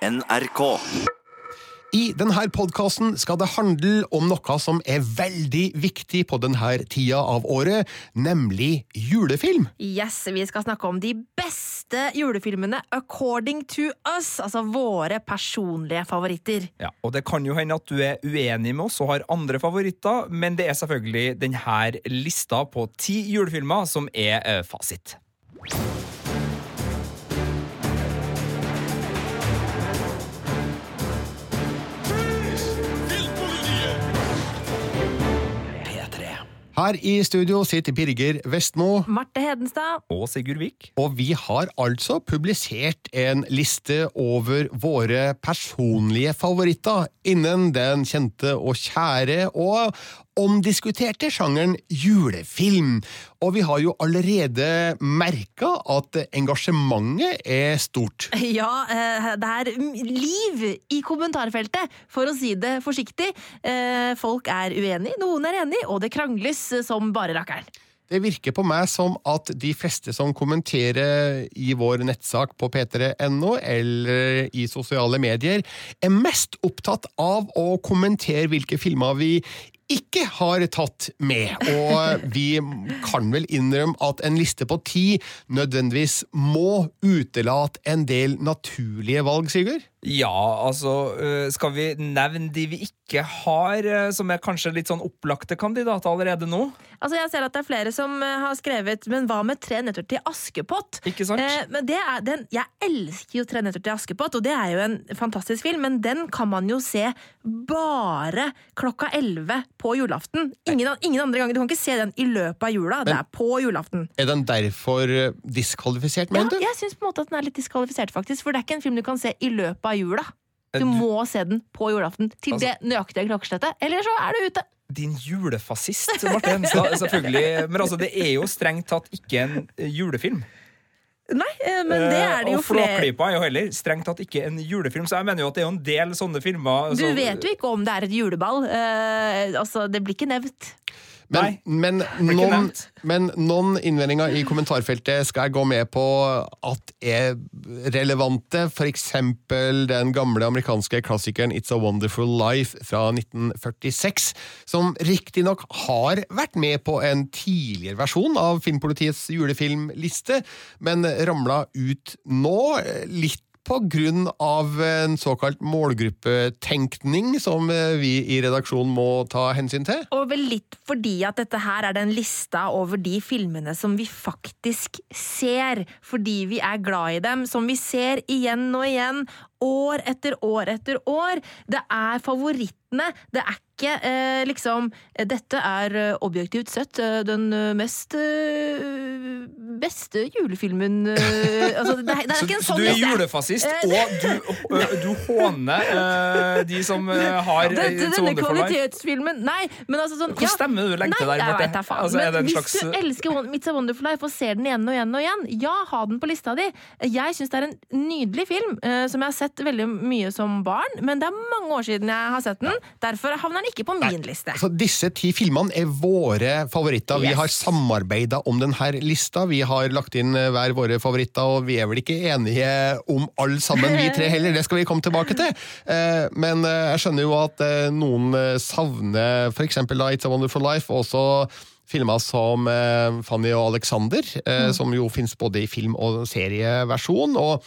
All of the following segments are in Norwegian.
NRK. I denne podkasten skal det handle om noe som er veldig viktig på denne tida av året, nemlig julefilm. Yes, Vi skal snakke om de beste julefilmene according to us, altså våre personlige favoritter. Ja, og Det kan jo hende at du er uenig med oss og har andre favoritter, men det er selvfølgelig denne lista på ti julefilmer som er eh, fasit. Her i studio sitter Birger Vestmo. Marte Hedenstad. Og Sigurd Vik. Og vi har altså publisert en liste over våre personlige favoritter innen den kjente og kjære og omdiskuterte sjangeren julefilm. Og vi har jo allerede merka at engasjementet er stort. Ja, eh, det er liv i kommentarfeltet, for å si det forsiktig. Eh, folk er uenig, noen er enig, og det krangles som bare rakkeren. Det virker på meg som at de fleste som kommenterer i vår nettsak på p3.no eller i sosiale medier, er mest opptatt av å kommentere hvilke filmer vi ikke har tatt med. Og vi kan vel innrømme at en liste på ti nødvendigvis må utelate en del naturlige valg, Sigurd? Ja, altså Skal vi nevne de vi ikke har, som er kanskje litt sånn opplagte kandidater allerede nå? Altså Jeg ser at det er flere som har skrevet 'Men hva med Tre nøtter til Askepott'? Ikke sant? Eh, men det er, den, Jeg elsker jo Tre nøtter til Askepott, og det er jo en fantastisk film, men den kan man jo se bare klokka elleve på julaften. Ingen, ingen, andre ganger. Du kan ikke se den i løpet av jula. Men, det er på julaften. Er den derfor diskvalifisert, mener ja, du? Jeg syns på en måte at den er litt diskvalifisert, faktisk. For det er ikke en film du kan se i løpet av jula. Du må se den på julaften til altså, det nøyaktige klokkeslettet, eller så er du ute. Din julefascist, Martin. Selvfølgelig. Men altså, det er jo strengt tatt ikke en julefilm. Nei, men det er det jo flere Og Flåklypa er jo heller strengt tatt ikke en julefilm, så jeg mener jo at det er jo en del sånne filmer Du vet jo ikke om det er et juleball. Uh, altså, det blir ikke nevnt. Men, men, noen, men, noen, innvendinger i kommentarfeltet skal jeg gå med på at er relevante. Eksempel den gamle amerikanske klassikeren It's a Wonderful Life fra 1946, som riktignok har vært med på en tidligere versjon av Filmpolitiets julefilmliste, men ramla ut nå, litt av en såkalt målgruppetenkning som eh, vi i redaksjonen må ta hensyn til? Og vel litt fordi at dette her er den lista over de filmene som vi faktisk ser, fordi vi er glad i dem, som vi ser igjen og igjen, år etter år etter år. Det er favorittene. Det er eh, liksom Dette er eh, objektivt sett eh, den mest beste julefilmen altså, det, er, det er ikke en sånn Så Du er julefascist, og du, du håner de som har Dette, Denne kvalitetsfilmen Nei, men altså sånn Hvor ja, stemmer du legger til der, Marte? Altså, hvis slags... du elsker It's a Wonderful Life og ser den igjen og igjen og igjen, ja, ha den på lista di. Jeg syns det er en nydelig film som jeg har sett veldig mye som barn, men det er mange år siden jeg har sett den. Derfor havner den ikke på min Nei, liste. Altså, disse ti filmene er våre favoritter. Yes. Vi har samarbeida om denne lista. Vi har lagt inn eh, hver våre favoritter, og vi er vel ikke enige om alle sammen, vi tre heller. Det skal vi komme tilbake til. Eh, men eh, jeg skjønner jo at noen savner f.eks. It's a Wonderful Life. også filmer som Fanny og Alexander, mm. som jo finnes både i film- og serieversjon. og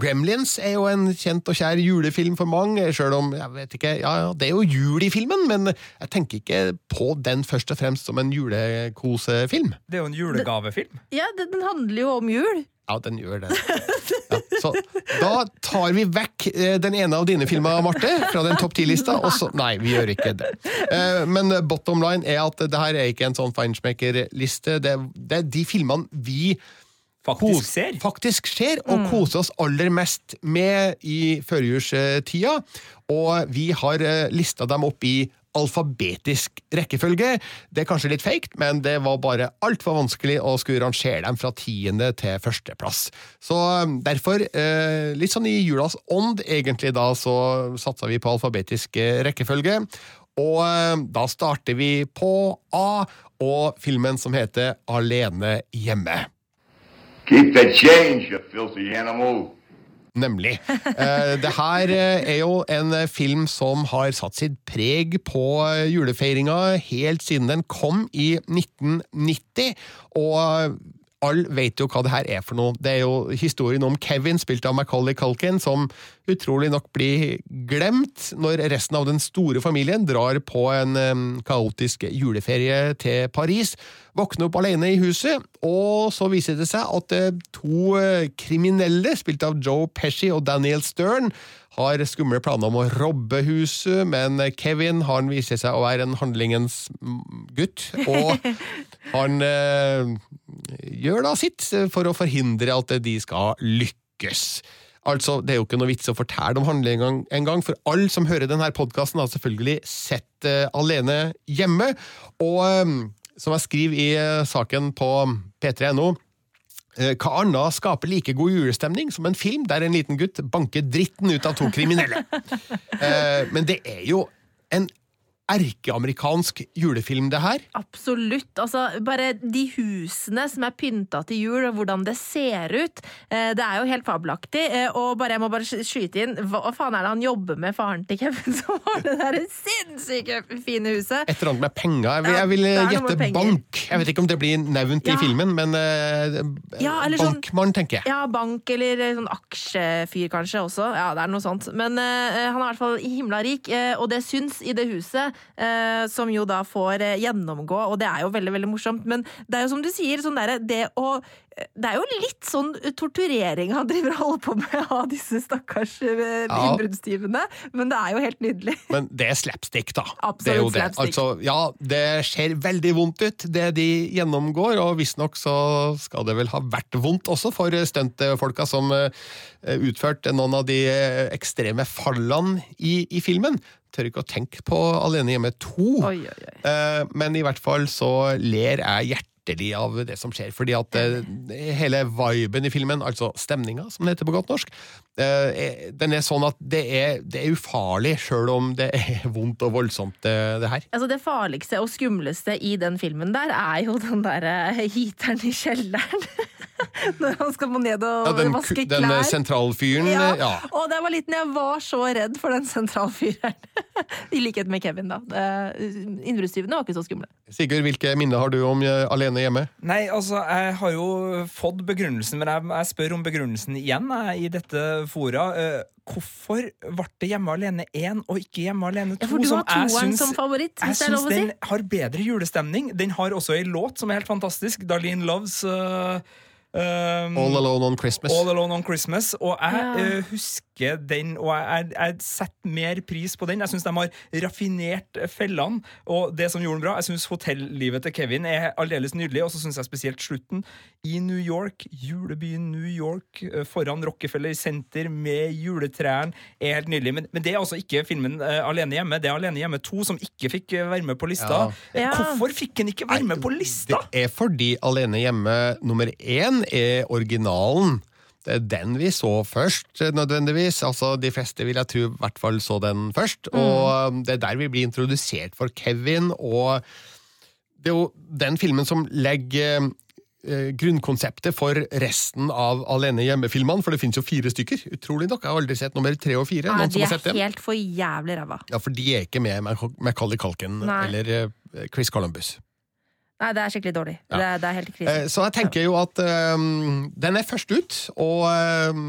Gremlins er jo en kjent og kjær julefilm for mange, sjøl om jeg vet ikke, ja, det er jo jul i filmen, men jeg tenker ikke på den først og fremst som en julekosefilm. Det er jo en julegavefilm. Ja, den handler jo om jul. Ja, den gjør det. Ja, så da tar vi vekk den ene av dine filmer, Marte, fra den topp ti-lista. Nei, vi gjør ikke det. Men bottom line er at det her er ikke en sånn feinschmecker-liste. Det, det er de filmene vi faktisk skjer. Faktisk skjer, og mm. koser oss aller mest med i førjulstida. Og vi har lista dem opp i alfabetisk rekkefølge. Det er kanskje litt feigt, men det var bare altfor vanskelig å skulle rangere dem fra tiende til førsteplass. Så derfor, litt sånn i julas ånd, egentlig, da så satsa vi på alfabetisk rekkefølge. Og da starter vi på A og filmen som heter Alene hjemme. Keep the change, you filthy animal. Nemlig. Eh, det her eh, er jo en eh, film som har satt sitt preg på eh, julefeiringa helt siden den kom i 1990. Og alle vet jo hva det her er for noe. Det er jo historien om Kevin, spilt av Macaulay Culkin, som utrolig nok blir glemt når resten av den store familien drar på en kaotisk juleferie til Paris. Våkner opp alene i huset, og så viser det seg at uh, to uh, kriminelle, spilt av Joe Pesci og Daniel Stern, har skumle planer om å robbe huset, men Kevin han viser seg å være en handlingens gutt, og han uh, gjør da sitt for å forhindre at de skal lykkes. Altså, Det er jo ikke noe vits å fortelle om handlingen engang, for alle som hører denne podkasten, har selvfølgelig sett uh, Alene hjemme. Og um, som jeg skriver i uh, saken på p3.no hva annet skaper like god julestemning som en film der en liten gutt banker dritten ut av to kriminelle? Men det er jo en erkeamerikansk julefilm, det her. Absolutt. Altså, bare de husene som er pynta til jul, og hvordan det ser ut. Eh, det er jo helt fabelaktig. Eh, og bare, jeg må bare skyte inn, hva faen er det han jobber med, faren til Kevin, som har det der sinnssyke fine huset? Et eller annet med penger. Jeg vil, jeg vil gjette bank. Jeg vet ikke om det blir nevnt ja. i filmen, men uh, ja, bankmann, sånn, tenker jeg. Ja, bank eller sånn aksjefyr kanskje også. Ja, det er noe sånt. Men uh, han er i hvert fall himla rik, og det syns i det huset. Eh, som jo da får eh, gjennomgå, og det er jo veldig veldig morsomt. Men det er jo som du sier, sånn der, det å det er jo litt sånn torturering han driver og holder på med av disse stakkars innbruddstyvene, ja. men det er jo helt nydelig. Men det er slapstick, da. Absolutt det det. slapstick. Altså, ja, det ser veldig vondt ut, det de gjennomgår, og visstnok så skal det vel ha vært vondt også for stuntfolka som utførte noen av de ekstreme fallene i, i filmen tør ikke å tenke på Alene hjemme 2. Oi, oi, oi. Eh, men i hvert fall så ler jeg hjertelig av det som skjer, fordi at eh, hele viben i filmen, altså stemninga, som det heter på godt norsk, eh, den er sånn at det er, det er ufarlig, sjøl om det er vondt og voldsomt, det, her. Altså Det farligste og skumleste i den filmen der, er jo den derre heateren i kjelleren. Når han skal må ned og ja, den, vaske klær. Den sentralfyren, ja. ja. Og da jeg var liten, jeg var så redd for den sentralfyren. I likhet med Kevin, da. Innbruddstyvene var ikke så skumle. Sigurd, hvilke minner har du om eh, Alene hjemme? Nei, altså, Jeg har jo fått begrunnelsen, men jeg, jeg spør om begrunnelsen igjen jeg, i dette fora. Uh, hvorfor ble det Hjemme alene 1 og ikke Hjemme alene 2? Ja, for du har toeren som favoritt. Jeg syns den har bedre julestemning. Den har også ei låt som er helt fantastisk. Darlene Loves uh, Um, All Alone on Christmas. All Alone on Christmas Og jeg ja. uh, husker den, og jeg, jeg, setter mer pris på den. Jeg syns de har raffinert fellene, og det som gjorde den bra. Jeg syns hotellivet til Kevin er aldeles nydelig, og så syns jeg spesielt slutten. I New York, julebyen New York, uh, foran Rockefeller Center med juletrærne, er helt nydelig. Men, men, det er altså ikke filmen uh, Alene hjemme. Det er Alene hjemme 2 som ikke fikk være med på lista. Ja. Hvorfor fikk den ikke være med på lista? Det er fordi Alene hjemme nummer én er originalen. Det er den vi så først, nødvendigvis. Altså, De fleste vil jeg tro i hvert fall så den først. Mm. Og um, det er der vi blir introdusert for Kevin, og det er jo den filmen som legger eh, grunnkonseptet for resten av Alene hjemme-filmene, for det finnes jo fire stykker. Utrolig nok. Jeg har aldri sett nummer tre og fire. Nei, de er helt for jævlig ræva. Ja, for de er ikke med Macaulay Culkin Nei. eller eh, Chris Columbus. Nei, det er skikkelig dårlig. Ja. Det, er, det, er, helt krise. Eh, så jeg tenker jo at um, den er først ut, og um,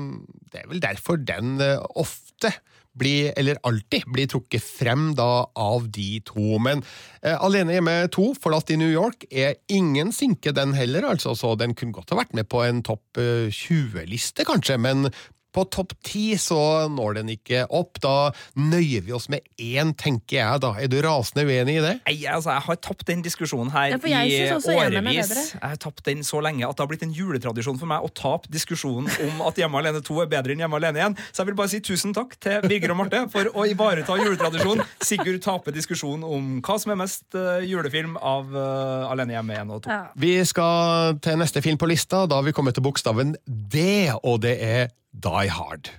det er vel derfor den uh, ofte blir, eller alltid, blir trukket frem da av de to. Men uh, Alene hjemme to, forlatt i New York, er ingen sinke, den heller, altså. Så den kunne godt ha vært med på en topp uh, 20-liste, kanskje, men på topp ti så når den ikke opp. Da nøyer vi oss med én, tenker jeg da. Er du rasende uenig i det? Nei, altså, Jeg har tapt den diskusjonen her ja, i årevis. Jeg har tapt den så lenge at det har blitt en juletradisjon for meg å tape diskusjonen om at Hjemme alene 2 er bedre enn Hjemme alene 1. Så jeg vil bare si tusen takk til Birger og Marte for å ivareta juletradisjonen. Sigurd taper diskusjonen om hva som er mest uh, julefilm av uh, Alene hjemme 1 og 2. Ja. Vi skal til neste film på lista. Da har vi kommet til bokstaven D, og det er Die Hard.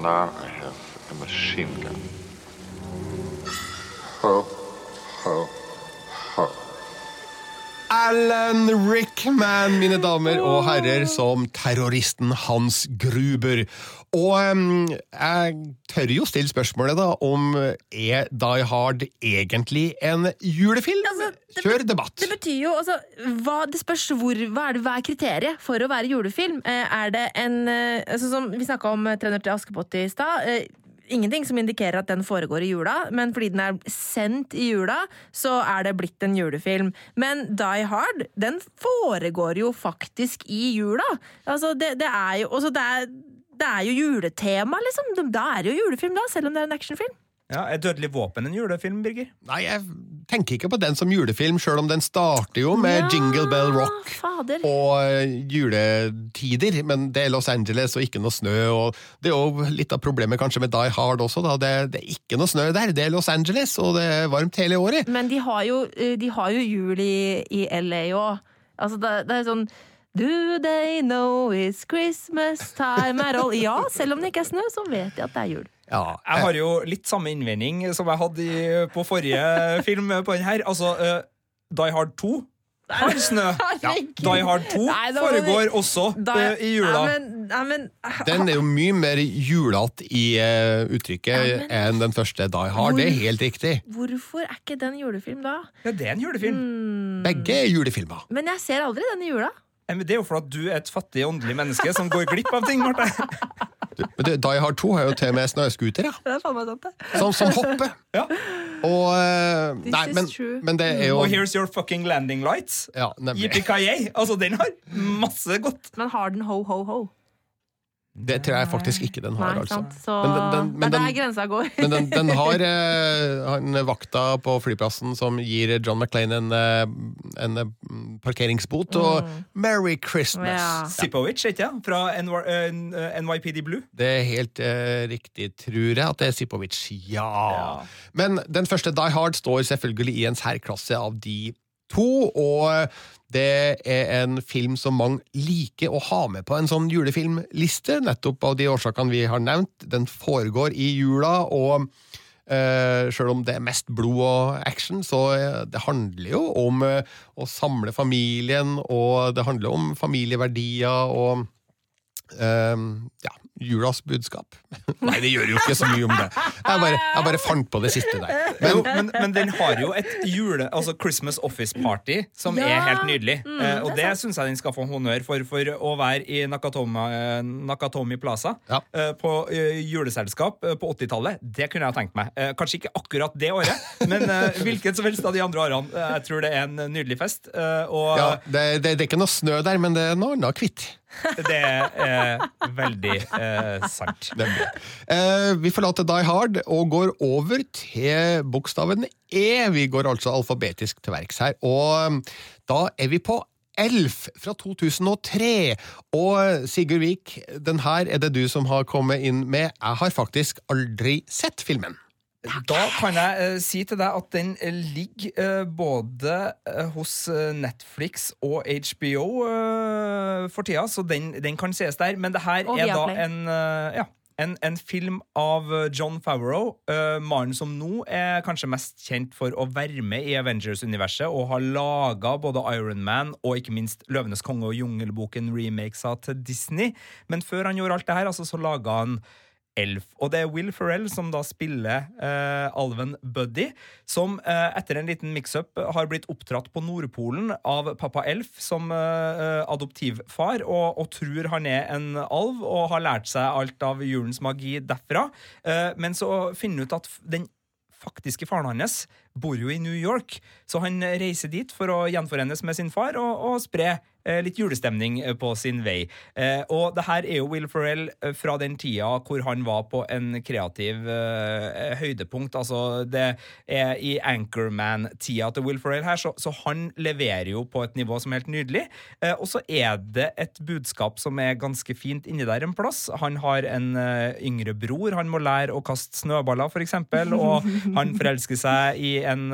Now I have a machine gun. Ho, ho, ho. Alan Rickman, mine damer og herrer, som terroristen Hans Gruber. Og um, jeg tør jo stille spørsmålet, da, om er Die Hard egentlig en julefilm? Altså, det- Kjør debatt. Det betyr jo, altså, hva, det spørs hvor, hva, er det, hva er kriteriet for å være julefilm. Eh, er det en sånn altså, som Vi snakka om eh, 'Trener til Askepott' i stad. Ingenting som indikerer at den foregår i jula, men fordi den er sendt i jula, så er det blitt en julefilm. Men Die Hard, den foregår jo faktisk i jula. Altså, det, det er jo altså, det, er, det er jo juletema, liksom. Da er det jo julefilm, da, selv om det er en actionfilm. Ja, Er Dødelig våpen en julefilm, Birger? Nei, jeg tenker ikke på den som julefilm, sjøl om den starter jo med Ja, Jingle Bell Rock. Fader. og eh, juletider, men det er Los Angeles og ikke noe snø. og Det er jo litt av problemet kanskje med Die Hard også. da, Det, det er ikke noe snø der. Det er Los Angeles, og det er varmt hele året. Men de har jo, eh, de har jo jul i, i LA òg. Altså, det, det er sånn Do they know it's Christmas time at all? Ja, selv om det ikke er snø, så vet de at det er jul. Ja, Jeg har jo litt samme innvending som jeg hadde i, på forrige film på den her. Altså, uh, Die Hard 2 har snø. Ja. Die Hard 2 Nei, foregår du- også Die... uh, i jula. Nei, men, nei, men, Den er jo mye mer julete i uh, uttrykket Nei, men- enn den første Die Hard. Det er helt riktig. Hvorfor er ikke den julefilm da? Ja, det er en julefilm. Mm... Begge er julefilmer. Men jeg ser aldri den i jula. Men det er jo fordi du er et fattig åndelig menneske som går glipp av ting. Marte. Du, men det- Die Hard 2 har jo til og med snøscooter, ja. Det er faen meg sant, det. som, som hopper. Ja. Og uh, Nei, men, men det er jo Og Here's Your Fucking Landing Lights. Ja, Yippee-ki-yay. Altså, den har masse godt. Men har den ho, ho, ho? Det tror jeg faktisk ikke den har, Nei, altså. Så Men den- den- men er den- grensa går. Men den, den har eh, han vakta på flyplassen som gir John McClain en, eh, en parkeringsbot, parkeringsbot, og Merry Christmas! Mm. Ja. Sipovic, ikke sant? Fra eh, NYPD Blue. Det er helt eh, riktig, tror jeg, at det er Sipovic. Ja. Ja. Men den første Die Hard står selvfølgelig i en særklasse av de to, og det er en film som mange liker å ha med på en sånn julefilmliste, nettopp av de årsakene vi har nevnt. Den foregår i jula, og Uh, Sjøl om det er mest blod og action, så eh, det handler jo om eh, å samle familien, og det handler om familieverdier og eh, ja, julas budskap. Nei, det gjør jo ikke så mye om det. Jeg bare, jeg bare fant på det siste der. Men, men, men den har jo et jule, altså Christmas Office Party som Ja. er helt nydelig. Mm, eh, og det det syns jeg den skal få honnør for, for å være i Nakatomi, eh, Nakatomi Plaza Ja. eh, på eh, juleselskap på 80-tallet. Det kunne jeg tenkt meg. Eh, kanskje ikke akkurat det året, men hvilket som helst av de andre årene. Jeg tror det er en nydelig fest. eh, og Ja, det, det, det er ikke noe snø der, men det er noe annet hvitt. Det er veldig eh, sant. Eh, vi forlater Die Hard og går over til bokstaven E. Vi går altså alfabetisk til verks her. Og um, da er vi på Elf fra 2003. Og Sigurd Vik, den her er det du som har kommet inn med. Jeg har faktisk aldri sett filmen. Da kan jeg uh, si til deg at den eh, ligger uh, både uh, hos Netflix og HBO for tida, så den, den kan ses der. Men det her Og er da en, ja, en, en film av John Favreau, mannen som nå er kanskje mest kjent for å være med i Avengers-universet og har laga både Iron Man og ikke minst Løvenes konge og Jungelboken remakesa til Disney. Men før han gjorde alt det her, altså, så laga han Elf. Og det er Will Ferrell som da spiller eh, alven Buddy, som eh, etter en liten mix-up har blitt oppdratt på Nordpolen av pappa Elf som eh, adoptivfar, og, og tror han er en alv og har lært seg alt av julens magi derfra. Eh, men så finner ut at den faktiske faren hans bor jo i New York, så han reiser dit for å gjenforenes med sin far og, og spre eh, litt julestemning eh, på sin vei. Eh, og det her er jo Will Ferrell eh, fra den tida hvor han var på en kreativ eh, høydepunkt. Altså, det er i Anchorman-tida til Will Ferrell her, så, så han leverer jo på et nivå som er helt nydelig. Eh, og så er det et budskap som er ganske fint inni der en plass. Han har en eh, yngre bror, han må lære å kaste snøballer, eksempel, og han forelsker seg i en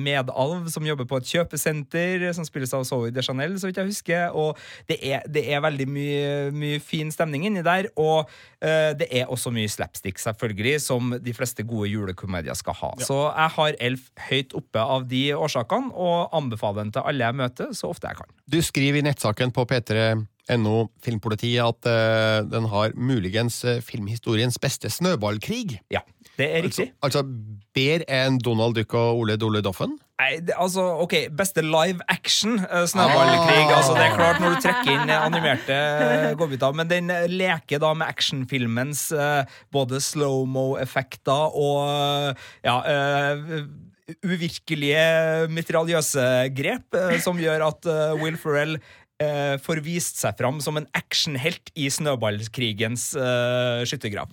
medalv som jobber på et kjøpesenter, som spilles av Zoe de Chanel, så vidt jeg husker. Og det er, det er veldig mye, mye, fin stemning inni der. Og uh, det er også mye slapstick, selvfølgelig, som de fleste gode julekomedier skal ha. Ja. Så jeg har Elf høyt oppe av de årsakene, og anbefaler den til alle jeg møter, så ofte jeg kan. Du skriver i nettsaken på P3.no Filmpolitiet at uh, den har muligens filmhistoriens beste snøballkrig. Ja. Det er riktig. Altså, altså bedre enn Donald Duck og Ole Dole Doffen? Nei, det, altså, ok, Beste live action uh, snøballkrig. Ah. Altså, det er klart Når du trekker inn animerte godbiter. Men den uh, leker da med actionfilmens uh, både slow-mo-effekter og ja uvirkelige mitraljøse grep, som gjør at Will Ferrell får vist seg fram som en actionhelt i snøballkrigens skyttergrav.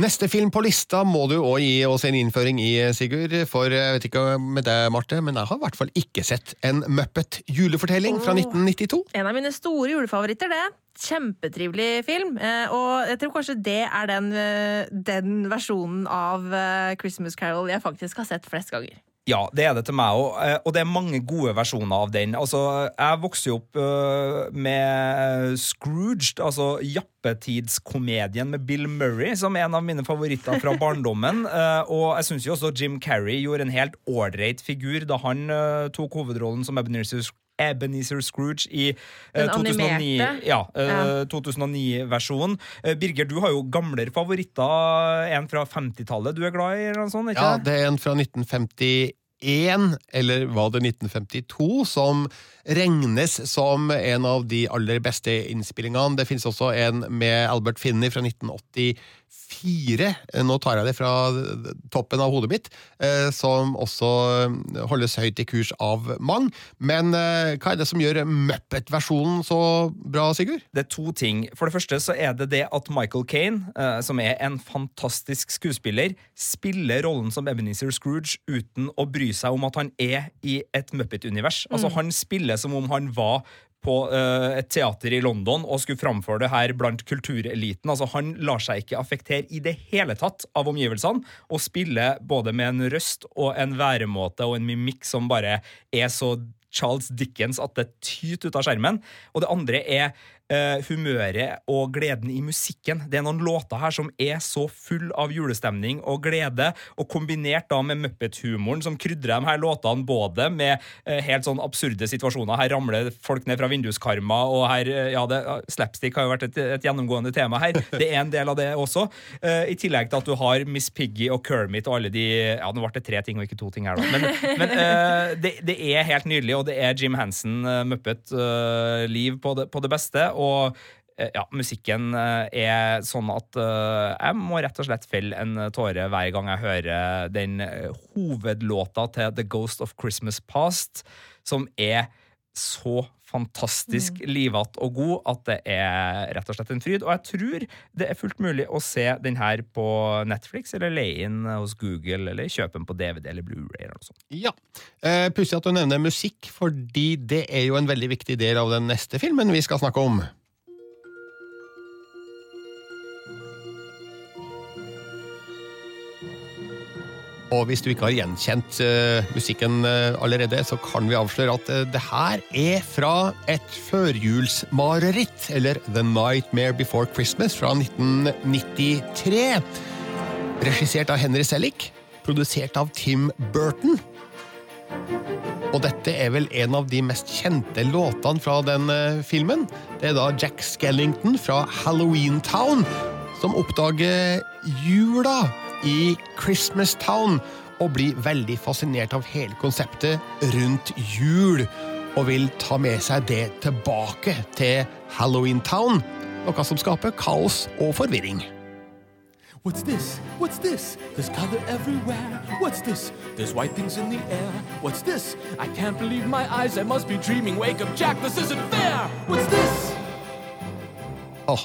Neste film på lista må du òg gi oss en innføring i, Sigurd. For jeg vet ikke med deg, Marte, men jeg har i hvert fall ikke sett en Muppet julefortelling fra 1992. En av mine store julefavoritter, det. Kjempetrivelig film. Eh, og jeg tror kanskje det er den, eh, den versjonen av eh, Christmas Carol jeg faktisk har sett flest ganger. Ja, det er det til meg òg. Eh, og det er mange gode versjoner av den. Altså, jeg vokste jo opp uh, med Scrooged, altså jappetidskomedien med Bill Murray, som er en av mine favoritter fra barndommen. Uh, og jeg syns jo også Jim Carrey gjorde en helt ålreit figur da han tok hovedrollen som Ebenezer Ebenezer Scrooge i uh, 2009, ja, uh, 2009-versjonen. Uh, Birger, du har jo gamlere favoritter. En fra 50-tallet du er glad i? eller noe sånt, ikke? Ja, det er en fra 1951, eller var det 1952, som regnes som en av de aller beste innspillingene. Det finnes også en med Albert Finney fra 1980 fire, eh, nå tar jeg det fra toppen av hodet mitt, eh, som også eh, holdes høyt i kurs av mange. Men hva er det som gjør Muppet-versjonen så bra, Sigurd? Det er to ting. For det første så er det det at Michael Kane, som er en fantastisk skuespiller, spiller rollen som Ebenezer Scrooge uten å bry seg om at han er i et Muppet-univers. Altså, mm. han spiller som om han var på uh, et teater i London og skulle framføre det her blant kultureliten. Altså, han lar seg ikke affektere i det hele tatt av omgivelsene, og spiller både med en røst og en væremåte og en mimikk som bare er så Charles Dickens at det tyter ut av skjermen. Og det andre er uh, humøret og gleden i musikken. Det er noen låter her som er så full av julestemning og glede, og kombinert da med Muppet-humoren som krydrer de her låtene både med eh, helt sånn absurde situasjoner. Her ramler folk ned fra vinduskarma, og her uh, ja, det, slapstick har jo vært et, et, gjennomgående tema her. Det er en del av det også. I tillegg til at du har Miss Piggy og Kermit og alle de Ja, nå ble det tre ting og ikke to ting her, da. Men, men det, det, er helt nydelig, og det er Jim Henson, Muppet-liv på, på, det beste. Og eh, ja, musikken eh, er sånn at uh, jeg må rett og slett felle en tåre hver gang jeg hører den hovedlåta til The Ghost of Christmas Past, som er så fantastisk mm. livete og god at det er rett og slett en fryd. Og jeg tror det er fullt mulig å se den her på Netflix, eller leie inn hos Google, eller kjøpe den på DVD eller Blu-ray eller noe sånt. Ja. Eh, Pussig at du nevner musikk, fordi det er jo en veldig viktig del av den neste filmen vi skal snakke om. Og hvis du ikke har gjenkjent uh, musikken uh, allerede, så kan vi avsløre at uh, det her er fra et førjulsmareritt, eller The Nightmare Before Christmas fra 1993. Regissert av Henry Selick, produsert av Tim Burton. Og dette er vel en av de mest kjente låtene fra den filmen. Det er da Jack Skellington fra Halloween Town som oppdager jula i Christmas Town og blir veldig fascinert av hele konseptet rundt jul. Og vil ta med seg det tilbake til Halloween Town, noe som skaper kaos og forvirring. What's this? What's this? There's color everywhere. What's this? There's white things in the air. What's this? I can't believe my eyes. I must be dreaming. Wake up, Jack. This isn't fair. What's this? Oh,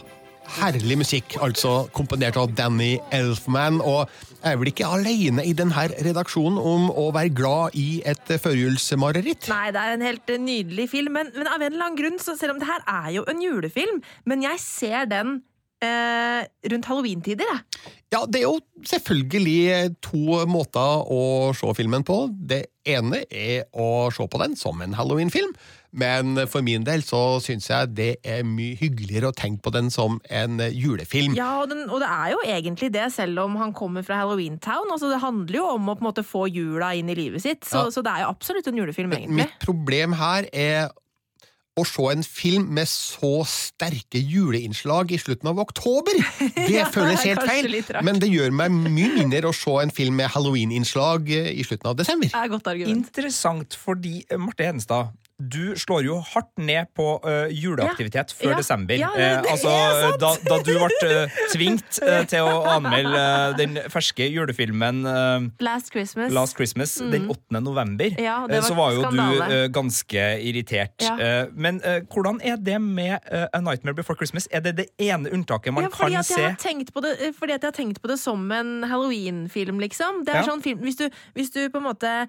herlig musikk, altså komponert av Danny Elfman. Og jeg er vel ikke alene i denne redaksjonen om å være glad i et førjulsmareritt? Nei, det er en helt nydelig film, men, men, av en eller annen grunn, så selv om det her er jo en julefilm, men jeg ser den eh, rundt halloween-tider. jeg. Ja, det er jo selvfølgelig to måter å se filmen på. Det ene er å se på den som en Halloween-film, men for min del så syns jeg det er mye hyggeligere å tenke på den som en julefilm. Ja, og, den, og det er jo egentlig det, selv om han kommer fra Halloween Town. Altså, det handler jo om å på en måte få jula inn i livet sitt, så, Ja. så det er jo absolutt en julefilm, egentlig. Mitt problem her er å se en film med så sterke juleinnslag i slutten av oktober. Det Ja, føles helt feil, men det gjør meg mye mindre å se en film med halloween-innslag eh, i slutten av desember. Det er godt argument. Interessant, fordi eh, Marte Hedenstad du slår jo hardt ned på uh, juleaktivitet før Ja. desember. Ja, Eh, altså, da, da du ble uh, tvingt til å anmelde den ferske julefilmen Last Christmas. Last Christmas den 8. november, Mm. Ja, eh, så var var jo skandale. du ganske irritert. Ja. Men hvordan er det med A Nightmare Before Christmas? Er det det ene unntaket man ja, kan at se? det, fordi at jeg har tenkt på det som en Halloween-film, liksom. Det er Ja. sånn film, hvis, du, hvis du på en måte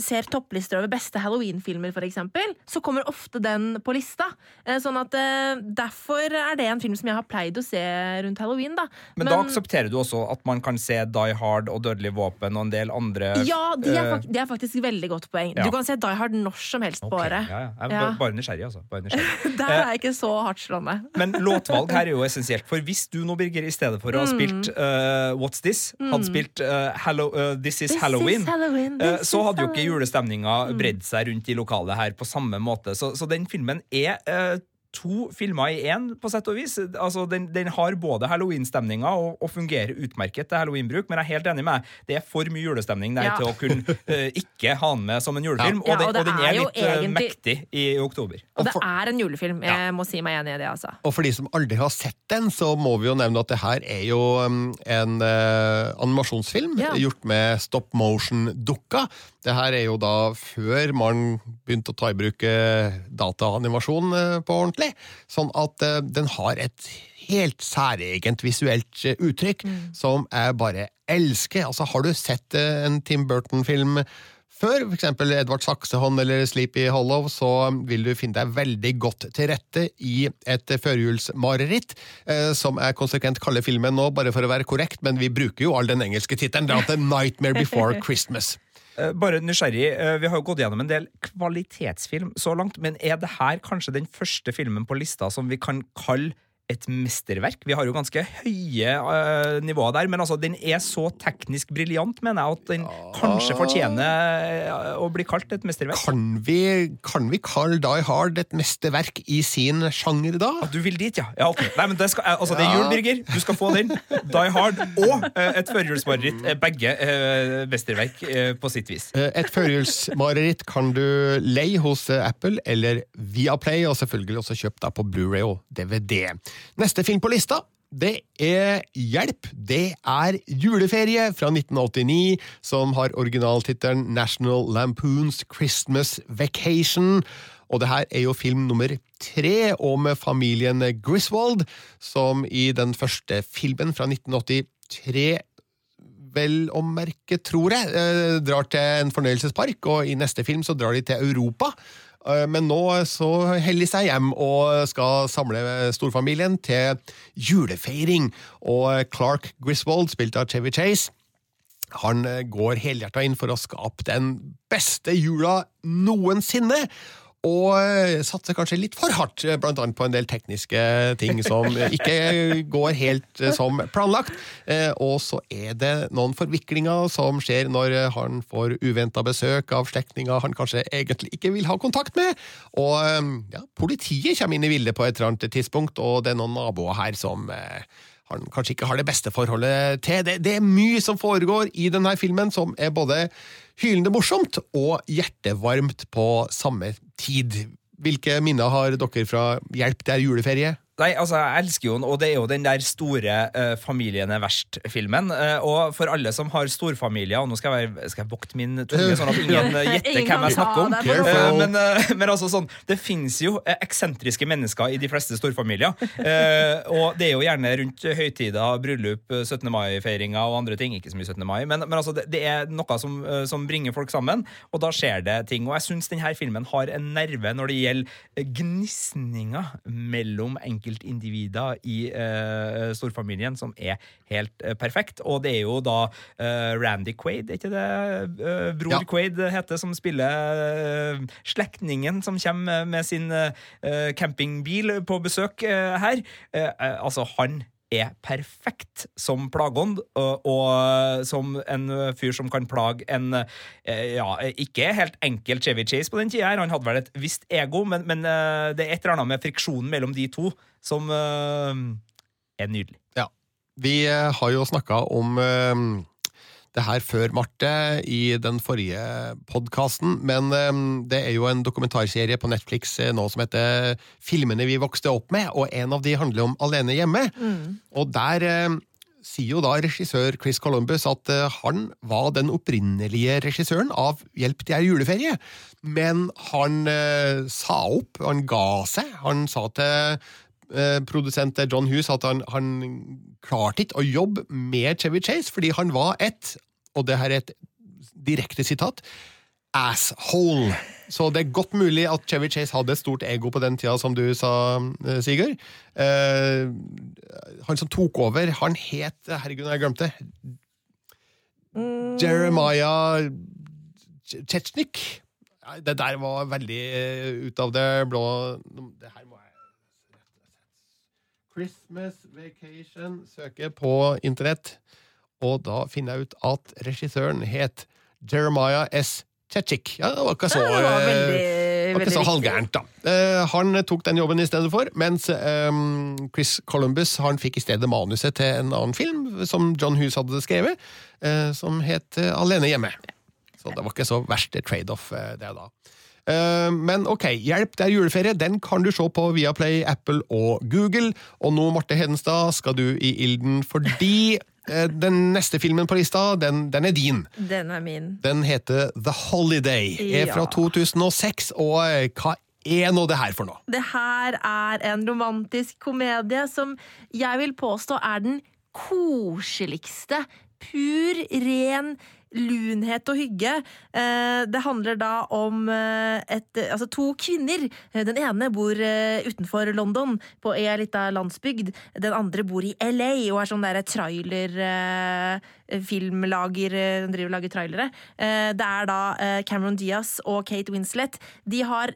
ser topplister over beste Halloween-filmer, for eksempel, så kommer ofte den på lista. Eh, sånn at eh, Derfor er det en film som jeg har pleid å se rundt halloween, da. Men, da aksepterer du også at man kan se Die Hard og Dødelig våpen og en del andre ja, det er, eh, fak det er faktisk veldig godt poeng. Ja. Du kan se Die Hard når som helst på året. Ja, ja. Jeg er Ja. bare, nysgjerrig, altså. Bare nysgjerrig. Der er jeg ikke så hardt slående. Men låtvalg her er jo essensielt. For hvis du nå, Birger, i stedet for å ha Mm. spilt uh, What's This, hadde spilt uh, Hallow, uh, This Is This Halloween, is Halloween, this så hadde jo ikke julestemninga bredd seg rundt i lokalet her på samme måte. Så, så den filmen er eh, to filmer i én, på sett og vis. Altså, den, den har både halloween-stemninga og, og fungerer utmerket til halloween-bruk, men jeg er helt enig med deg. Det er for mye julestemning der Ja. til å kunne uh, ikke ha den med som en julefilm. Ja, og, den, og det og den er er litt eh, egentlig- mektig i oktober. Og det for- er en julefilm. Jeg må si meg enig i det, altså. Og for de som aldri har sett den, så må vi jo nevne at det her er jo um, en uh, animasjonsfilm Ja. gjort med stop motion-dukka. Det her er jo da før man begynte å ta i bruk eh, dataanimasjon eh, på ordentlig. Sånn at eh, den har et helt særegent visuelt uttrykk uttrykk som jeg bare elsker. Altså, har du sett en Tim Burton-film før, eksempel Edvard Saksehånd eller Sleepy Hollow, så vil du finne deg veldig godt til rette i et førjulsmareritt, som jeg konsekvent kaller filmen nå, bare for å være korrekt, men vi bruker jo all den engelske tittelen. Det er Nightmare Before Christmas. Eh, Bare nysgjerrig, eh, Vi har jo gått gjennom en del kvalitetsfilm så langt, men er det her kanskje den første filmen på lista som vi kan kalle et mesterverk? Vi har jo ganske høye uh, nivåer der, men altså, den er så teknisk briljant, mener jeg, at den kanskje fortjener eh, å bli kalt et mesterverk. Kan vi, kan vi kalle Die Hard et mesterverk i sin sjanger, da? At du vil dit, ja. ja okay. Nei, men det, skal, eh, altså, det er jul, Birger. Du skal få den. Die Hard og uh, et førjulsmareritt. Begge uh, mesterverk på sitt vis. Et førjulsmareritt kan du leie hos Apple eller Viaplay, og selvfølgelig også kjøpe deg på Blu-ray og DVD. Neste film på lista det er Hjelp. Det er Juleferie fra 1989, som har originaltittelen National Lampoons Christmas Vacation. Og det her er jo film nummer tre og med familien Griswold, som i den første filmen fra 1983 vel å merke, tror jeg, eh, drar til en fornøyelsespark, og i neste film så drar de til Europa. Eh, Men nå så heller de seg hjem og skal samle storfamilien til julefeiring. Og Clark Griswold, spilt av Chevy Chase, han eh, går helhjerta inn for å skape den beste jula noensinne. Og eh, satser kanskje litt for hardt, eh, blant annet på en del tekniske ting som ikke går helt eh, som planlagt. Og så er det noen forviklinger som skjer når han får uventa besøk av slektninger han kanskje egentlig ikke vil ha kontakt med. Og ja, politiet kommer inn i bildet på et eller annet tidspunkt, og det er noen naboer her som han kanskje ikke har det beste forholdet til. Det, det er mye som foregår i denne filmen som er både hylende morsomt og hjertevarmt på samme tid. Hvilke minner har dere fra Hjelp, det er juleferie? Nei, altså, jeg elsker jo den, og det er jo den der store uh, Familien er verst-filmen. Uh, og for alle som har storfamilier, og nå skal jeg, være, skal jeg vokte min tunge, sånn at ingen uh, gjetter hvem jeg snakker om. Eh, lån. men, eh, men altså sånn, det fins jo eh, eksentriske mennesker i de fleste storfamilier. Eh, og det er jo gjerne rundt høytider, bryllup, eh, 17. mai-feiringer og andre ting. Ikke så mye 17. mai, men, men altså, det, det er noe som, eh, som bringer folk sammen, og da skjer det ting. Og jeg syns denne filmen har en nerve når det gjelder eh, gnisninger mellom enkeltindivider i uh, storfamilien som er helt uh, perfekt. Og det er jo da uh, Randy Quaid, er ikke det bror Ja. Quaid heter, som spiller slektningen som kommer med sin campingbil på besøk her. Altså, han er perfekt som plageånd, og, som en fyr som kan plage en eh, ja, ikke helt enkel Chevy Chase på den tida. Han hadde vel et visst ego, men, men eh, det er et eller annet med friksjonen mellom de to som eh, er nydelig. Ja. Vi har jo snakka om det her før, Marte, i den forrige podkasten, men eh, det er jo en dokumentarserie på Netflix eh, nå som heter Filmene vi vokste opp med, og en av de handler om Alene hjemme. Og der eh, sier jo da regissør Chris Columbus at eh, han var den opprinnelige regissøren av Hjelp, det er juleferie, men han eh, sa opp, han ga seg. Han sa til eh, produsent John Hughes at han, han klarte ikke å jobbe med Chevy Chase fordi han var et, og det her er et direkte sitat, asshole. Så det er godt mulig at Chevy Chase hadde et stort ego på den tida, som du sa, eh, Sigurd. Eh, han som tok over, han het Herregud, jeg glemte Mm. Jeremiah Chechnik. Det der var veldig uh, ut av det blå Det her må Christmas Vacation søker på internett, og da finner jeg ut at regissøren het Jeremiah S. Chechik. Ja, det var ikke så, Ja, var eh, veldig, var ikke så halvgærent, da. Eh, han tok den jobben i stedet for, mens eh, Chris Columbus han fikk i stedet manuset til en annen film som John Hughes hadde skrevet, som het Alene hjemme. Så det var ikke så verst trade-off, det da. Eh, Men ok, Hjelp, det er juleferie. Den kan du se på Viaplay, Apple og Google. Og nå, Marte Hedenstad, skal du i ilden fordi eh, den neste filmen på lista, den, den er din. Den er min. Den heter The Holiday. Er fra 2006, og eh, hva er nå det her for noe? Det her er en romantisk komedie som jeg vil påstå er den koseligste. Pur, ren lunhet og hygge. Eh, Det handler da om eh, et, altså to kvinner. Eh, Den ene bor utenfor London, på ei lita landsbygd. Den andre bor i LA og er sånn derre trailer... Filmlager, Hun driver og lager trailere. Det er da Cameron Diaz og Kate Winslet. De har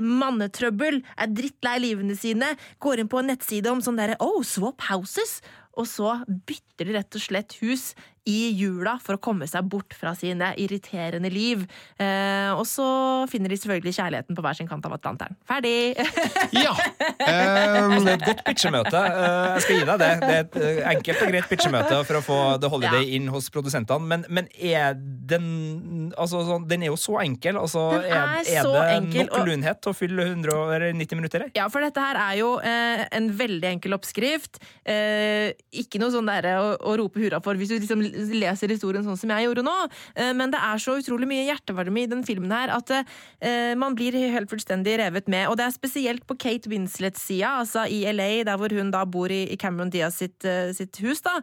mannetrøbbel, er drittlei livene sine, går inn på en nettside om sånn derre oh, swap houses. Og så bytter de rett og slett hus i jula for å komme seg bort fra sine irriterende liv. Eh, og så finner de selvfølgelig kjærligheten på hver sin kant av Atlanteren. Ferdig! Ja! Eh, Det er et godt pitchemøte. Eh, Jeg skal gi deg det. Det er et eh, enkelt og greit pitchemøte for å få The Holiday Ja. inn hos produsentene. Men, men er den altså, sånn, Den er jo så enkel. Altså, Den er er, er så det enkel, nok og- lunhet til å fylle 190 minutter? Ja, for dette her er jo eh, en veldig enkel oppskrift. Eh, ikke noe sånn derre å, å rope hurra for hvis du liksom leser historien sånn som jeg gjorde nå. Eh, men det er så utrolig mye hjertevarme i den filmen her at eh, man blir helt fullstendig revet med. Og det er spesielt på Kate Winslets sida, altså i LA, der hvor hun da bor i, Cameron Diaz sitt, eh, sitt hus, da,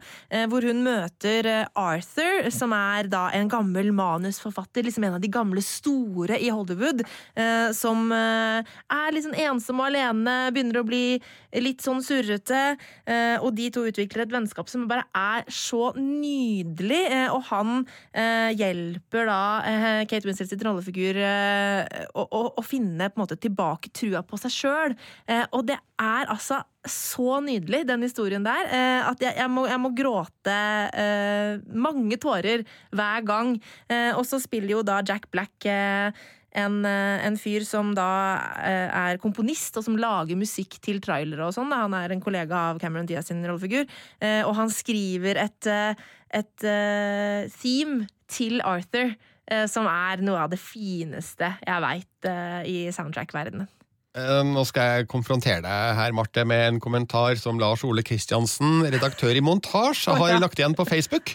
hvor hun møter Arthur, som er da en gammel manusforfatter, liksom en av de gamle store i Hollywood, som er sånn ensom og alene, begynner å bli litt sånn surrete, og de to utvikler et vennskap som bare er så nydelig, eh, og han eh, hjelper da eh, Kate Winslet sitt rollefigur å, å, å finne på en måte tilbake trua på seg sjøl, og det er altså så nydelig, den historien der, at jeg, jeg, må, jeg må gråte mange tårer hver gang. Og så spiller jo da Jack Black en, eh, en fyr som da eh, er komponist, og som lager musikk til trailere og sånn. Han er en kollega av Cameron Diaz sin rollefigur. Eh, og han skriver et, et theme til Arthur, som er noe av det fineste jeg veit i soundtrack-verdenen. Nå skal jeg konfrontere deg her, Marte, med en kommentar som Lars Ole Kristiansen, redaktør i Montasj, har lagt igjen på Facebook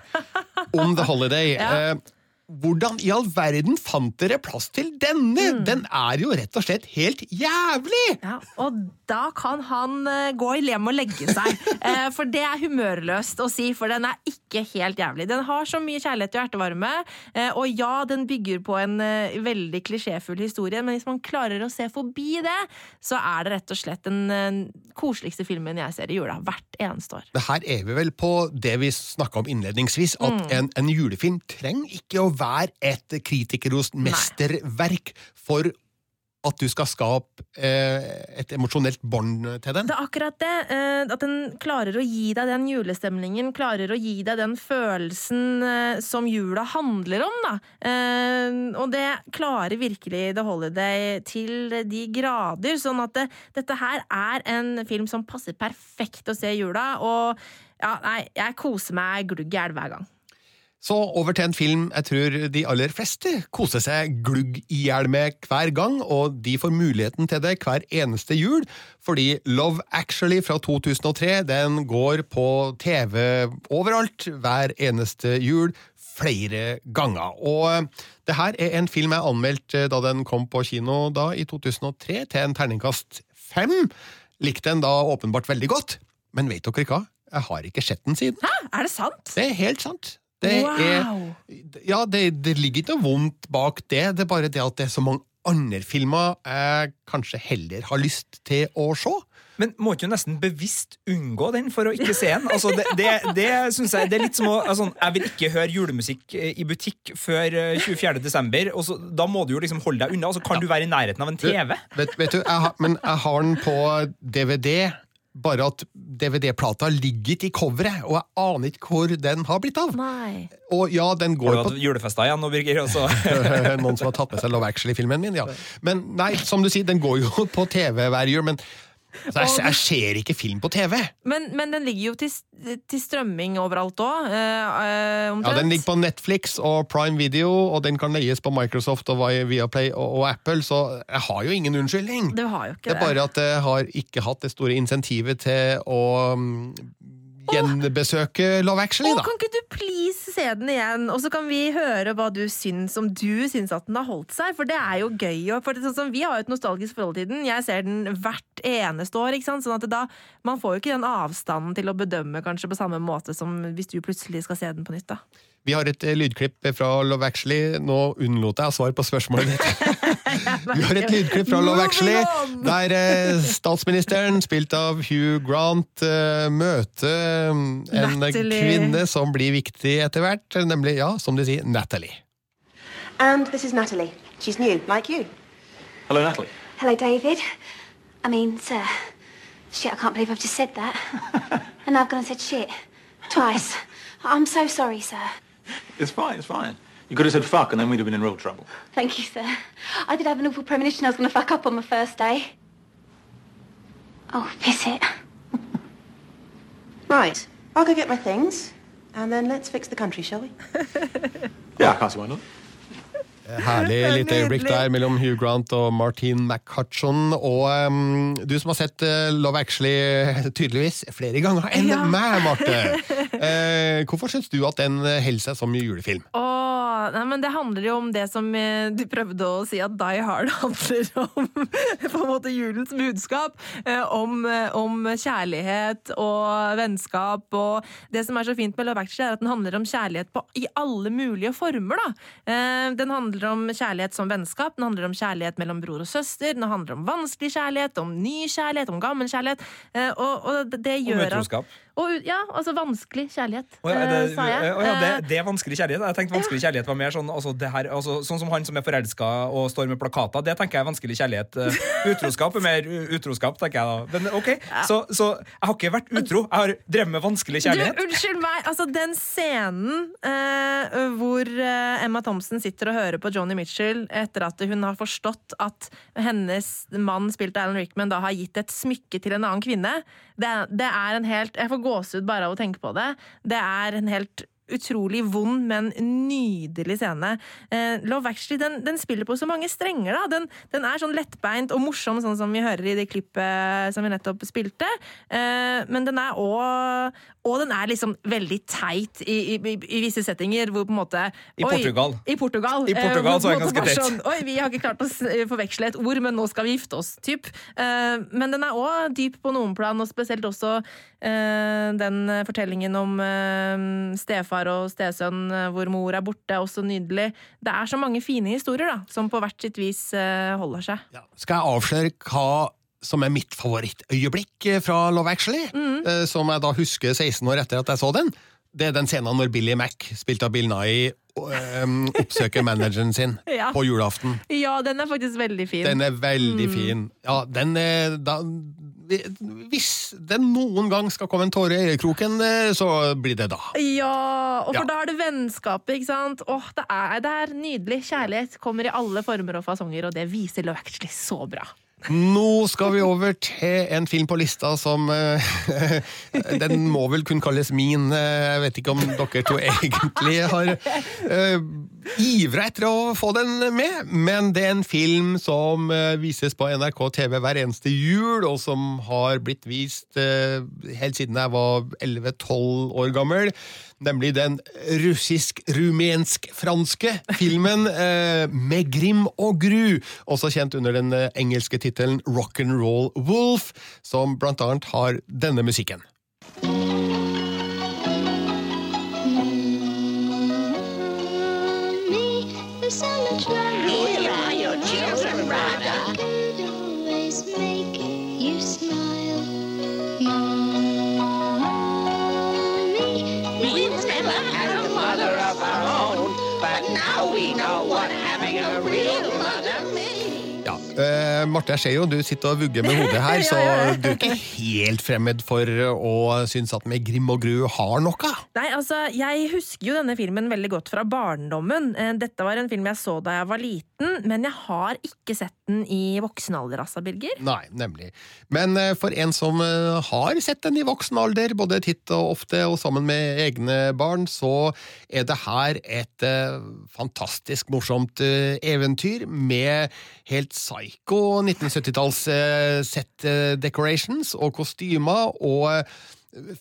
om The Holiday. Ja. Eh, hvordan i all verden fant dere plass til denne? Den er jo rett og slett helt jævlig! Ja, og da kan han gå gå lem og legge seg. Eh, for det er humørløst å si, for den er ikke helt jævlig. Den har så mye kjærlighet og hjertevarme, eh, og ja, den bygger på en eh, veldig klisjéfull historie, men hvis man klarer å se forbi det, så er det rett og slett den eh, koseligste filmen jeg ser i jula. Hvert eneste år. Det her er vi vel på det vi snakka om innledningsvis, at en, en julefilm trenger ikke å være et kritikerrost mesterverk for at du skal skape eh, et emosjonelt bånd til den. Det er akkurat det. eh, At den klarer å gi deg den julestemningen, klarer å gi deg den følelsen eh, som jula handler om, da. Eh, Og det klarer virkelig The Holiday til de grader. Sånn at det, dette her er en film som passer perfekt å se i jula. Og ja, nei, jeg koser meg glugg i hjel hver gang. Så over til en film jeg tror de aller fleste koser seg glugg i hjel med hver gang, og de får muligheten til det hver eneste jul, fordi Love Actually fra 2003 den går på TV overalt hver eneste jul flere ganger. Og eh, det her er en film jeg anmeldte da den kom på kino da i 2003 til en terningkast fem. Likte den da åpenbart veldig godt, men vet dere hva? Jeg har ikke sett den siden. Hæ, er det sant? Det er helt sant. Det Wow! er, ja, det, det ligger ikke noe vondt bak det, det er bare det at det er så mange andre filmer jeg kanskje heller har lyst til å se. Men må ikke du nesten bevisst unngå den for å ikke se den? Altså, det det, det synes jeg det er litt som å altså, Jeg vil ikke høre julemusikk eh, i butikk før eh, 24. desember. Og så, da må du jo liksom holde deg unna, og så kan du være i nærheten av en TV. Vet, vet du, jeg har, men jeg har den på DVD, bare at DVD-plata ligger ikke i coveret, og jeg aner ikke hvor den har blitt av. Nei. Og ja, den går på Julefesta igjen nå, Birger? Også. Noen som har tatt med seg Love Actually-filmen min, ja. Men nei, som du sier, den går jo på TV hver jul, men altså, jeg, jeg ser ikke film på TV. Men, men den ligger jo til, til strømming overalt òg, eh, omtrent. Ja, Den ligger på Netflix og Prime Video, og den kan leies på Microsoft og Viaplay og, og Apple, så jeg har jo ingen unnskyldning. Det, har jo ikke Det er bare at jeg har ikke hatt det store insentivet til å mm, gjenbesøke Love Actually, da. kan ikke du please se den igjen, og så kan vi høre hva du syns, om du syns at den har holdt seg? For det er jo gøy. For det, sånn som vi har jo et nostalgisk forhold til den. Jeg ser den hvert eneste år. ikke sant? Sånn at da, Man får jo ikke den avstanden til å bedømme kanskje på samme måte som hvis du plutselig skal se den på nytt. da. Vi har et eh, lydklipp fra Love Actually. Nå unnlot jeg å svare på spørsmålet ditt. Vi har et lydklipp fra Love Actually, der eh, statsministeren, spilt av Hugh Grant, eh, møter mm, en Natalie. kvinne som blir viktig etter hvert, nemlig, ja, som de sier, Natalie. And this is Natalie. She's new, like you. Hello, Natalie. Hello, David. I mean, sir. Shit, I can't believe I've just said that. and I've gone and said shit. Twice. I'm so sorry, sir. It's fine, it's fine. You could have said fuck and then we'd have been in real trouble. Thank you, sir. I did have an awful premonition I was going to fuck up on my first day. Oh, piss it. Right. I'll go get my things, and then let's fix the country, shall we? Yeah, I can't see why not. Herlig lite øyeblikk der mellom Hugh Grant og Martin McHutchon. Og um, du som har sett uh, Love Actually tydeligvis flere ganger enn Ja. meg, Marte. Uh, hvorfor syns du at den eh, holder seg som julefilm? Oh, nei, men Det handler jo om det som uh, du prøvde å si at Die Hard handler om. På en måte julens budskap. eh, Om, eh, om kjærlighet og vennskap. Og det som er så fint med Love Actually, er at den handler om kjærlighet på, i alle mulige former. da. Eh, Den handler om kjærlighet som vennskap, den handler om kjærlighet mellom bror og søster, den handler om vanskelig kjærlighet, om ny kjærlighet, om gammel kjærlighet. eh, Og, og det, gjør at utroskap. Og, Ja, altså vanskelig kjærlighet, oh, ja, er eh, det, sa jeg. Oh, ja, det, Eh, det er vanskelig kjærlighet. Jeg tenkte vanskelig kjærlighet var mer sånn altså, det her, altså, Sånn som han som er forelska og står med plakater. Det tenker jeg er vanskelig kjærlighet. Eh, Utroskap er mer utroskap, tenker jeg da. Men ok, så, så jeg har ikke vært utro. Jeg har drevet med vanskelig kjærlighet. Du, unnskyld meg, altså den scenen eh, hvor Emma Thompson sitter og hører på Johnny Mitchell etter at hun har forstått at hennes mann, spilt av Alan Rickman, da har gitt et smykke til en annen kvinne, det, det er en helt Jeg får gåsehud bare av å tenke på det. Det er en helt utrolig vond, men nydelig scene. Eh, Love Actually den, den, spiller på så mange strenger. da. Den, den, er sånn lettbeint og morsom, sånn som vi hører i det klippet som vi nettopp spilte. Eh, men den er òg Og den er liksom veldig teit i, i, i, i, visse settinger, hvor på en måte I Portugal. I Portugal, I Portugal så er det ganske teit. Sånn, oi, vi har ikke klart å forveksle et ord, men nå skal vi gifte oss, typ. Eh, men den er òg dyp på noen plan, og spesielt også den fortellingen om stefar og stesønn hvor mor er borte, også nydelig. Det er så mange fine historier da, som på hvert sitt vis holder seg. Ja. Skal jeg avsløre hva som er mitt favorittøyeblikk fra Love Actually? Mm. Som jeg da husker 16 år etter at jeg så den. Det er den scenen når Billy Mac, spilt av Bill Nye, um, oppsøker manageren sin ja. på julaften. Ja, den er faktisk veldig fin. Den er veldig mm. fin. Ja, den er da, hvis det noen gang skal komme en tåre i øyekroken, så blir det da. Ja, og for ja. da er det vennskapet, ikke sant? Åh, det er, det er nydelig. Kjærlighet kommer i alle former og fasonger, og det viser Love Actually så bra. Nå skal vi over til en film på lista som uh, Den må vel kun kalles min. Jeg vet ikke om dere to egentlig har uh, ivra etter å få den med, men det er en film som uh, vises på NRK TV hver eneste jul, og som har blitt vist helt siden jeg var 11-12 år gammel nemlig den russisk-rumensk-franske filmen uh, Med grim og gru, også kjent under den eh, engelske tittelen Rock'n'Roll Wolf, som blant annet har denne musikken. Marte, jeg ser jo du sitter og vugger med hodet her, så du er ikke helt fremmed for å synes at Med Grim og Gru har noe? Nei, altså, jeg husker jo denne filmen veldig godt fra barndommen. Eh, dette var en film jeg så da jeg var liten, men jeg har ikke sett den i voksen alder, altså, Birger. Nei, nemlig. Men uh, for en som uh, har sett den i voksen alder, både titt og ofte og sammen med egne barn, så er det her et fantastisk morsomt eventyr med helt psycho 1970-talls set decorations og kostymer og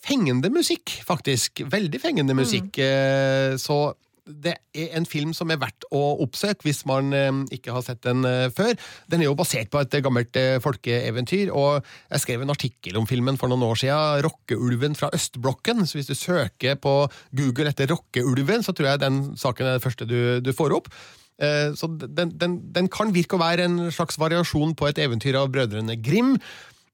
fengende musikk, faktisk. Veldig fengende musikk. Mm. Så det er en film som er verdt å oppsøke hvis man ikke har sett den før. Den er jo basert på et gammelt folkeeventyr, og jeg skrev en artikkel om filmen for noen år siden, 'Rockeulven fra østblokken'. Så hvis du søker på Google etter 'Rockeulven', så tror jeg den saken er det første du, du får opp. Eh, så den, den, den, kan virke å være en slags variasjon på et eventyr av brødrene Grim,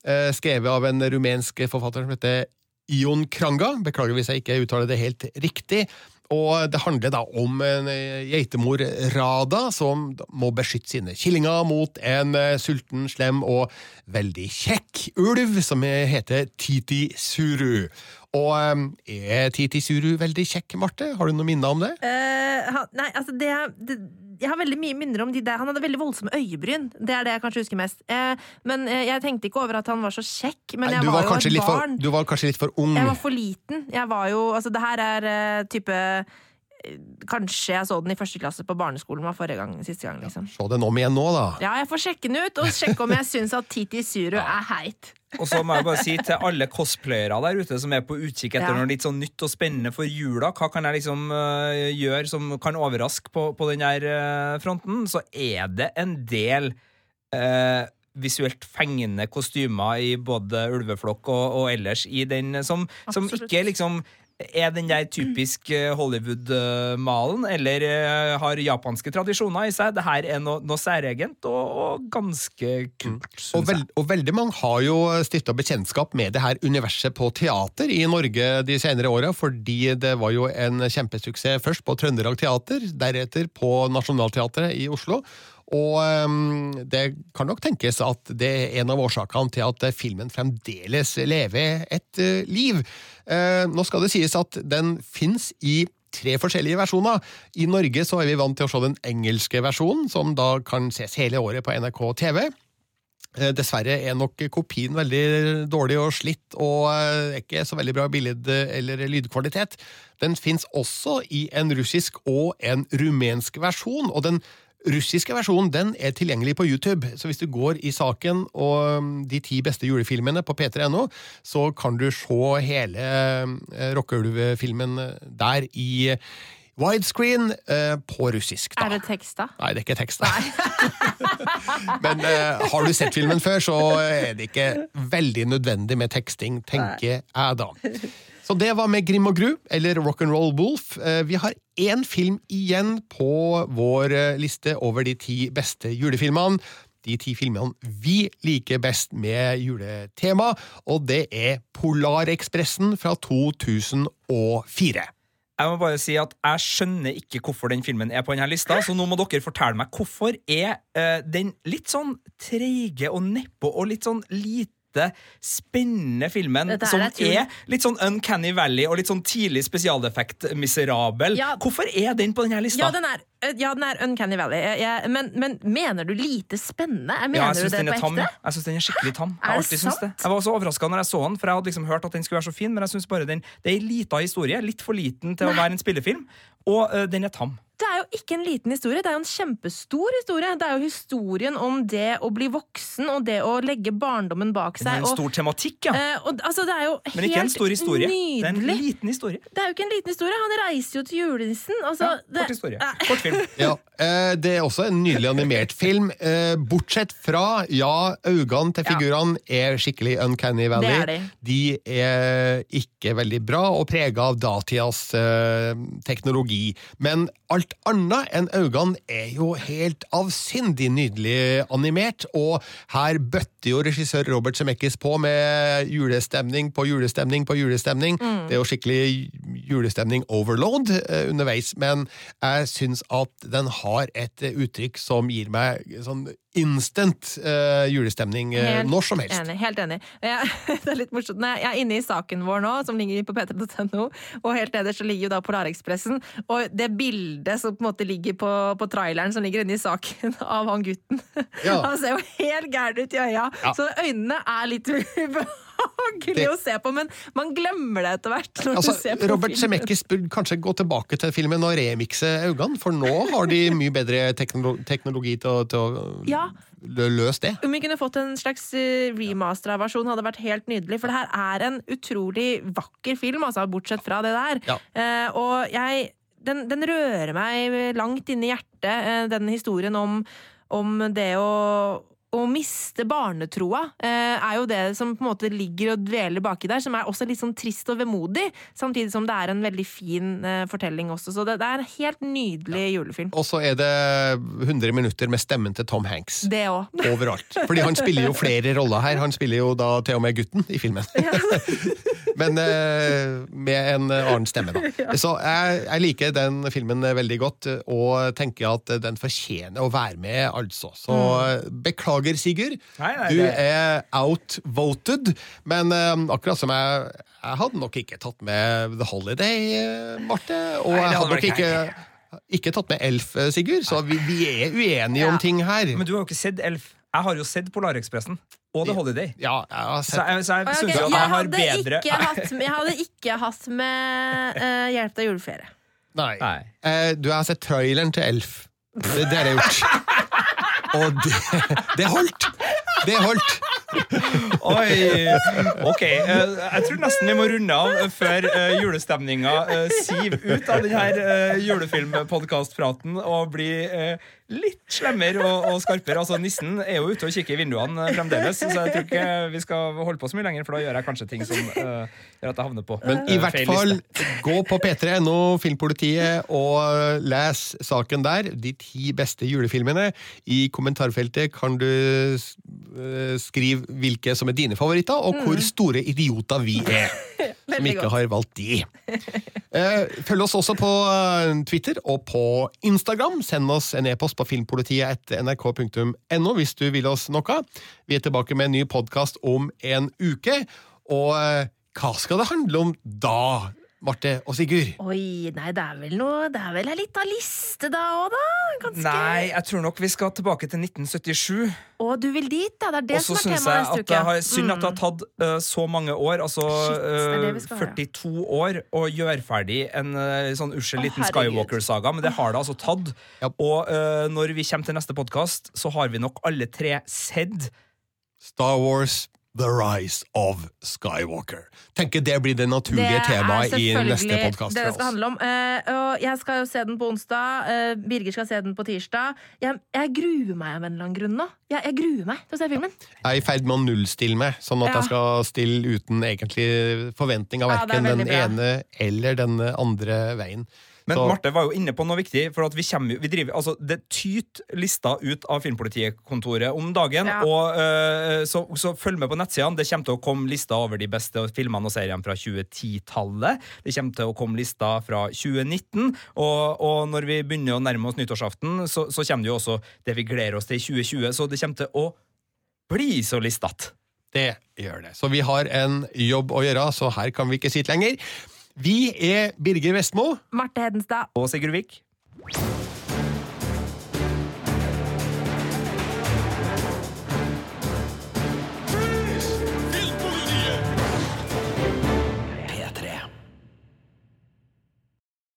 eh, skrevet av en rumensk forfatter som heter Ion Kranga. Beklager hvis jeg ikke uttaler det helt riktig. Og det handler da om en eh, geitemor, Rada, som må beskytte sine killinger mot en sulten, slem og veldig kjekk ulv som heter Titi Suru. Og er Titi Suru veldig kjekk, Marte? Har du noen minner om det? Uh, nei, altså det, det jeg har veldig mye minner om de der. Han hadde veldig voldsomme øyebryn. Det er det jeg kanskje husker mest. Eh, men eh, jeg tenkte ikke over at han var så kjekk. Men jeg var, var jo et barn. For, du var kanskje litt for ung? Jeg var for liten. Jeg var jo Altså, det her er eh, type Kanskje jeg så den i første klasse på barneskolen. var forrige gang, siste gang liksom. ja, Se den om igjen nå, da. Ja, jeg får sjekke den ut, og sjekke om jeg syns at Titi Suru ja. er heit. Og så må jeg bare si til alle cosplayere der ute som er på utkikk etter ja. noe litt sånn nytt og spennende for jula, hva kan jeg liksom uh, gjøre som kan overraske på, på den her uh, fronten, så er det en del uh, visuelt fengende kostymer i både ulveflokk og, og ellers i den, som, som ikke liksom er den der typisk eh, Hollywood-malen, eller eh, har japanske tradisjoner i seg? Det her er noe, noe særegent og, og, ganske kult, syns og veld, og veldig mange har jo stifta bekjentskap med det her universet på teater i Norge de senere åra, fordi det var jo en kjempesuksess først på Trøndelag Teater, deretter på Nationaltheatret i Oslo. Og um, det kan nok tenkes at det er en av årsakene til at filmen fremdeles lever et uh, liv. Uh, nå skal det sies at den fins i tre forskjellige versjoner. I Norge så er vi vant til å se den engelske versjonen, som da kan ses hele året på NRK TV. Eh, Dessverre er nok kopien veldig dårlig og slitt, og eh, ikke så veldig bra bilde- eller lydkvalitet. Den fins også i en russisk og en rumensk versjon, og den russiske versjonen den er tilgjengelig på YouTube. Så hvis du går i saken og um, de ti beste julefilmene på p3.no, så kan du se hele eh, Rockeulv-filmen der i widescreen eh, på russisk. Da. Er det tekst, da? Nei, det er ikke tekst. Men eh, har du sett filmen før, så er det ikke veldig nødvendig med teksting, tenker jeg da. Så det var med Grim og Gru, eller Rock'n'Roll Wolf. Eh, vi har én film igjen på vår eh, liste over de ti beste julefilmene. De ti filmene vi liker best med juletema, og det er Polarekspressen fra 2004. Jeg må bare si at jeg skjønner ikke hvorfor den filmen er på denne lista, så nå må dere fortelle meg hvorfor er eh, den litt sånn treige og neppe og litt sånn lite spennende filmen er som er litt sånn Uncanny Valley og litt sånn tidlig spesialeffekt-miserabel. Ja. Hvorfor er den på denne lista? Ja, den er, eh, ja, den er Uncanny Valley. Jeg, jeg, men, men mener du lite spennende? Mener Ja, jeg syns den er tam. ekte? Jeg synes den er skikkelig tam. Jeg, Er det. jeg var også overraska når jeg så den, for jeg hadde liksom hørt at den skulle være så fin, men jeg synes bare den, det er ei lita historie. Litt for liten til å være en spillefilm. Og uh, den er tam. Det er jo ikke en liten historie, det er jo en kjempestor historie. Det er jo historien om det å bli voksen og det å legge barndommen bak seg. Det er en en og, stor tematikk, ja. eh, og, altså, det er jo Men ikke en stor historie. Det er en liten historie. Det er jo ikke en liten historie. Han reiser jo til julenissen. Altså, Ja, kort historie. Nei. Kort film. Ja, eh, Det er også en nydelig animert film. eh, Bortsett fra, ja, øynene til Ja. figurene er skikkelig Uncanny Valley. Det er de. De er ikke veldig bra og prega av datidas eh, teknologi. Men alt annet enn øynene er jo helt avsindig nydelig animert, og her bøtter jo regissør Robert Zemeckis på med julestemning på julestemning på julestemning. Mm. Det er jo skikkelig julestemning overload eh, underveis, men jeg syns at den har et uttrykk som gir meg sånn instant uh, julestemning uh, når som helst. Enig, helt enig. Jeg, det er litt morsomt. Nei, Jeg er inne i saken vår nå, som ligger på p3.no, og helt nederst så ligger jo da Polarekspressen. Og det bildet som på en måte ligger på, på traileren som ligger inne i saken av han gutten, Ja. han ser jo helt gæren ut i øya. Ja. Så øynene er litt ubehagelig Det- å se på, men man glemmer det etter hvert. Altså, du ser på Robert. Zemeckis burde kanskje gå tilbake til filmen og remikse øynene, for nå har de mye bedre teknolo teknologi til å, til å Ja. lø- løse det. Om vi kunne fått en slags eh, remastera versjon, hadde vært helt nydelig. For det her er en utrolig vakker film, altså, bortsett fra det der. Ja. Uh, og jeg den, den rører meg langt inn i hjertet, eh, den historien om, om det å å miste barnetroa eh, er jo det som på en måte ligger og dveler baki der, som er også litt sånn trist og vemodig, samtidig som det er en veldig fin eh, fortelling også. Så det, er en helt nydelig julefilm. Og så er det 100 minutter med stemmen til Tom Hanks. Det òg. Overalt. Fordi han spiller jo flere roller her. Han spiller jo da til og med gutten i filmen. Men eh, med en annen stemme, da. Så jeg, jeg liker den filmen veldig godt, og tenker at den fortjener å være med, altså. Så beklager, Sigurd. Nei, nei, Du det- er outvoted. Men uh, akkurat som jeg Jeg hadde nok ikke tatt med The Holiday, eh, Marte. Og Nei, jeg hadde nok ikke ikke tatt med Elf, eh, Sigurd, så vi, vi er uenige om ting her. Men du har jo ikke sett Elf. Jeg har jo sett Polarekspressen og The Holiday. Ja, jeg har Så sett jeg, så jeg Ok, syns jeg, jeg hadde bedre ikke hatt, jeg hadde ikke hatt med uh, Hjelp deg juleferie. Nei. Nei. Uh, du har sett traileren til Elf. Det, det har jeg gjort. Og det, det holdt! Det holdt! Oi! Ok, eh, jeg tror nesten vi må runde av før uh, julestemninga siver ut av denne julefilmpodkastpraten og blir eh, litt slemmere og, og skarpere. Altså, Nissen er jo ute og kikker i vinduene eh, fremdeles, så jeg tror ikke vi skal holde på så mye lenger, for da gjør jeg kanskje ting som uh, gjør at jeg havner på Men i eh, hvert fall, liste. gå på p3.no, Filmpolitiet, og les saken der. De ti beste julefilmene. I kommentarfeltet kan du eh, skrive hvilke som er dine favoritter, og hvor store idioter vi er. Som Mm. Ikke godt. har valgt de. Eh, Følg oss også på eh, Twitter og på Instagram. Send oss en e-post på filmpolitiet etter nrk.no hvis du vil oss noe. Vi er tilbake med en ny podkast om en uke. Og eh, hva skal det handle om da, Marte og Sigurd. Oi, nei, det er vel noe Det er vel ei lita liste da òg, da? Ganske Nei, jeg tror nok vi skal tilbake til 1977. Å, du vil dit, ja. Det er det Og så som er syns jeg at det har synd at det har Mm. tatt uh, så mange år, altså Shit, det det eh, vi skal høre. 42 år, å gjøre ferdig en uh, sånn ussel liten. Skywalker-saga, men det har det altså tatt. Ja. Og uh, når vi kommer til neste podkast, så har vi nok alle tre sett Star Wars The Rise of Skywalker. Tenker det blir det naturlige Det temaet i neste podkast Det det skal handle om. Eh, og jeg skal jo se den på onsdag. eh, Birger skal se den på tirsdag. Jeg, jeg gruer meg av en eller annen grunn nå. Jeg, jeg gruer meg til å se filmen. Jeg er i ferd med å nullstille meg, sånn at Ja. jeg skal stille uten egentlig forventning av Ja, er verken den ene eller den andre veien. Men Så- Marte var jo inne på noe viktig. For at vi kommer, vi driver, altså Det tyter lister ut av Filmpolitikontoret om dagen. Ja. Og uh, så, så følg med på nettsidene. Det kommer til å komme lister over de beste filmene og seriene fra 2010-tallet. Det kommer til å komme lister fra 2019. Og, og når vi begynner å nærme oss nyttårsaften, så, så kommer det jo også det vi gleder oss til i 2020. Så det kommer til å bli så listete. Det gjør det. Så vi har en jobb å gjøre, så her kan vi ikke sitte lenger. Vi er Birger Vestmo. Marte Hedenstad. Og Sigurd Vik?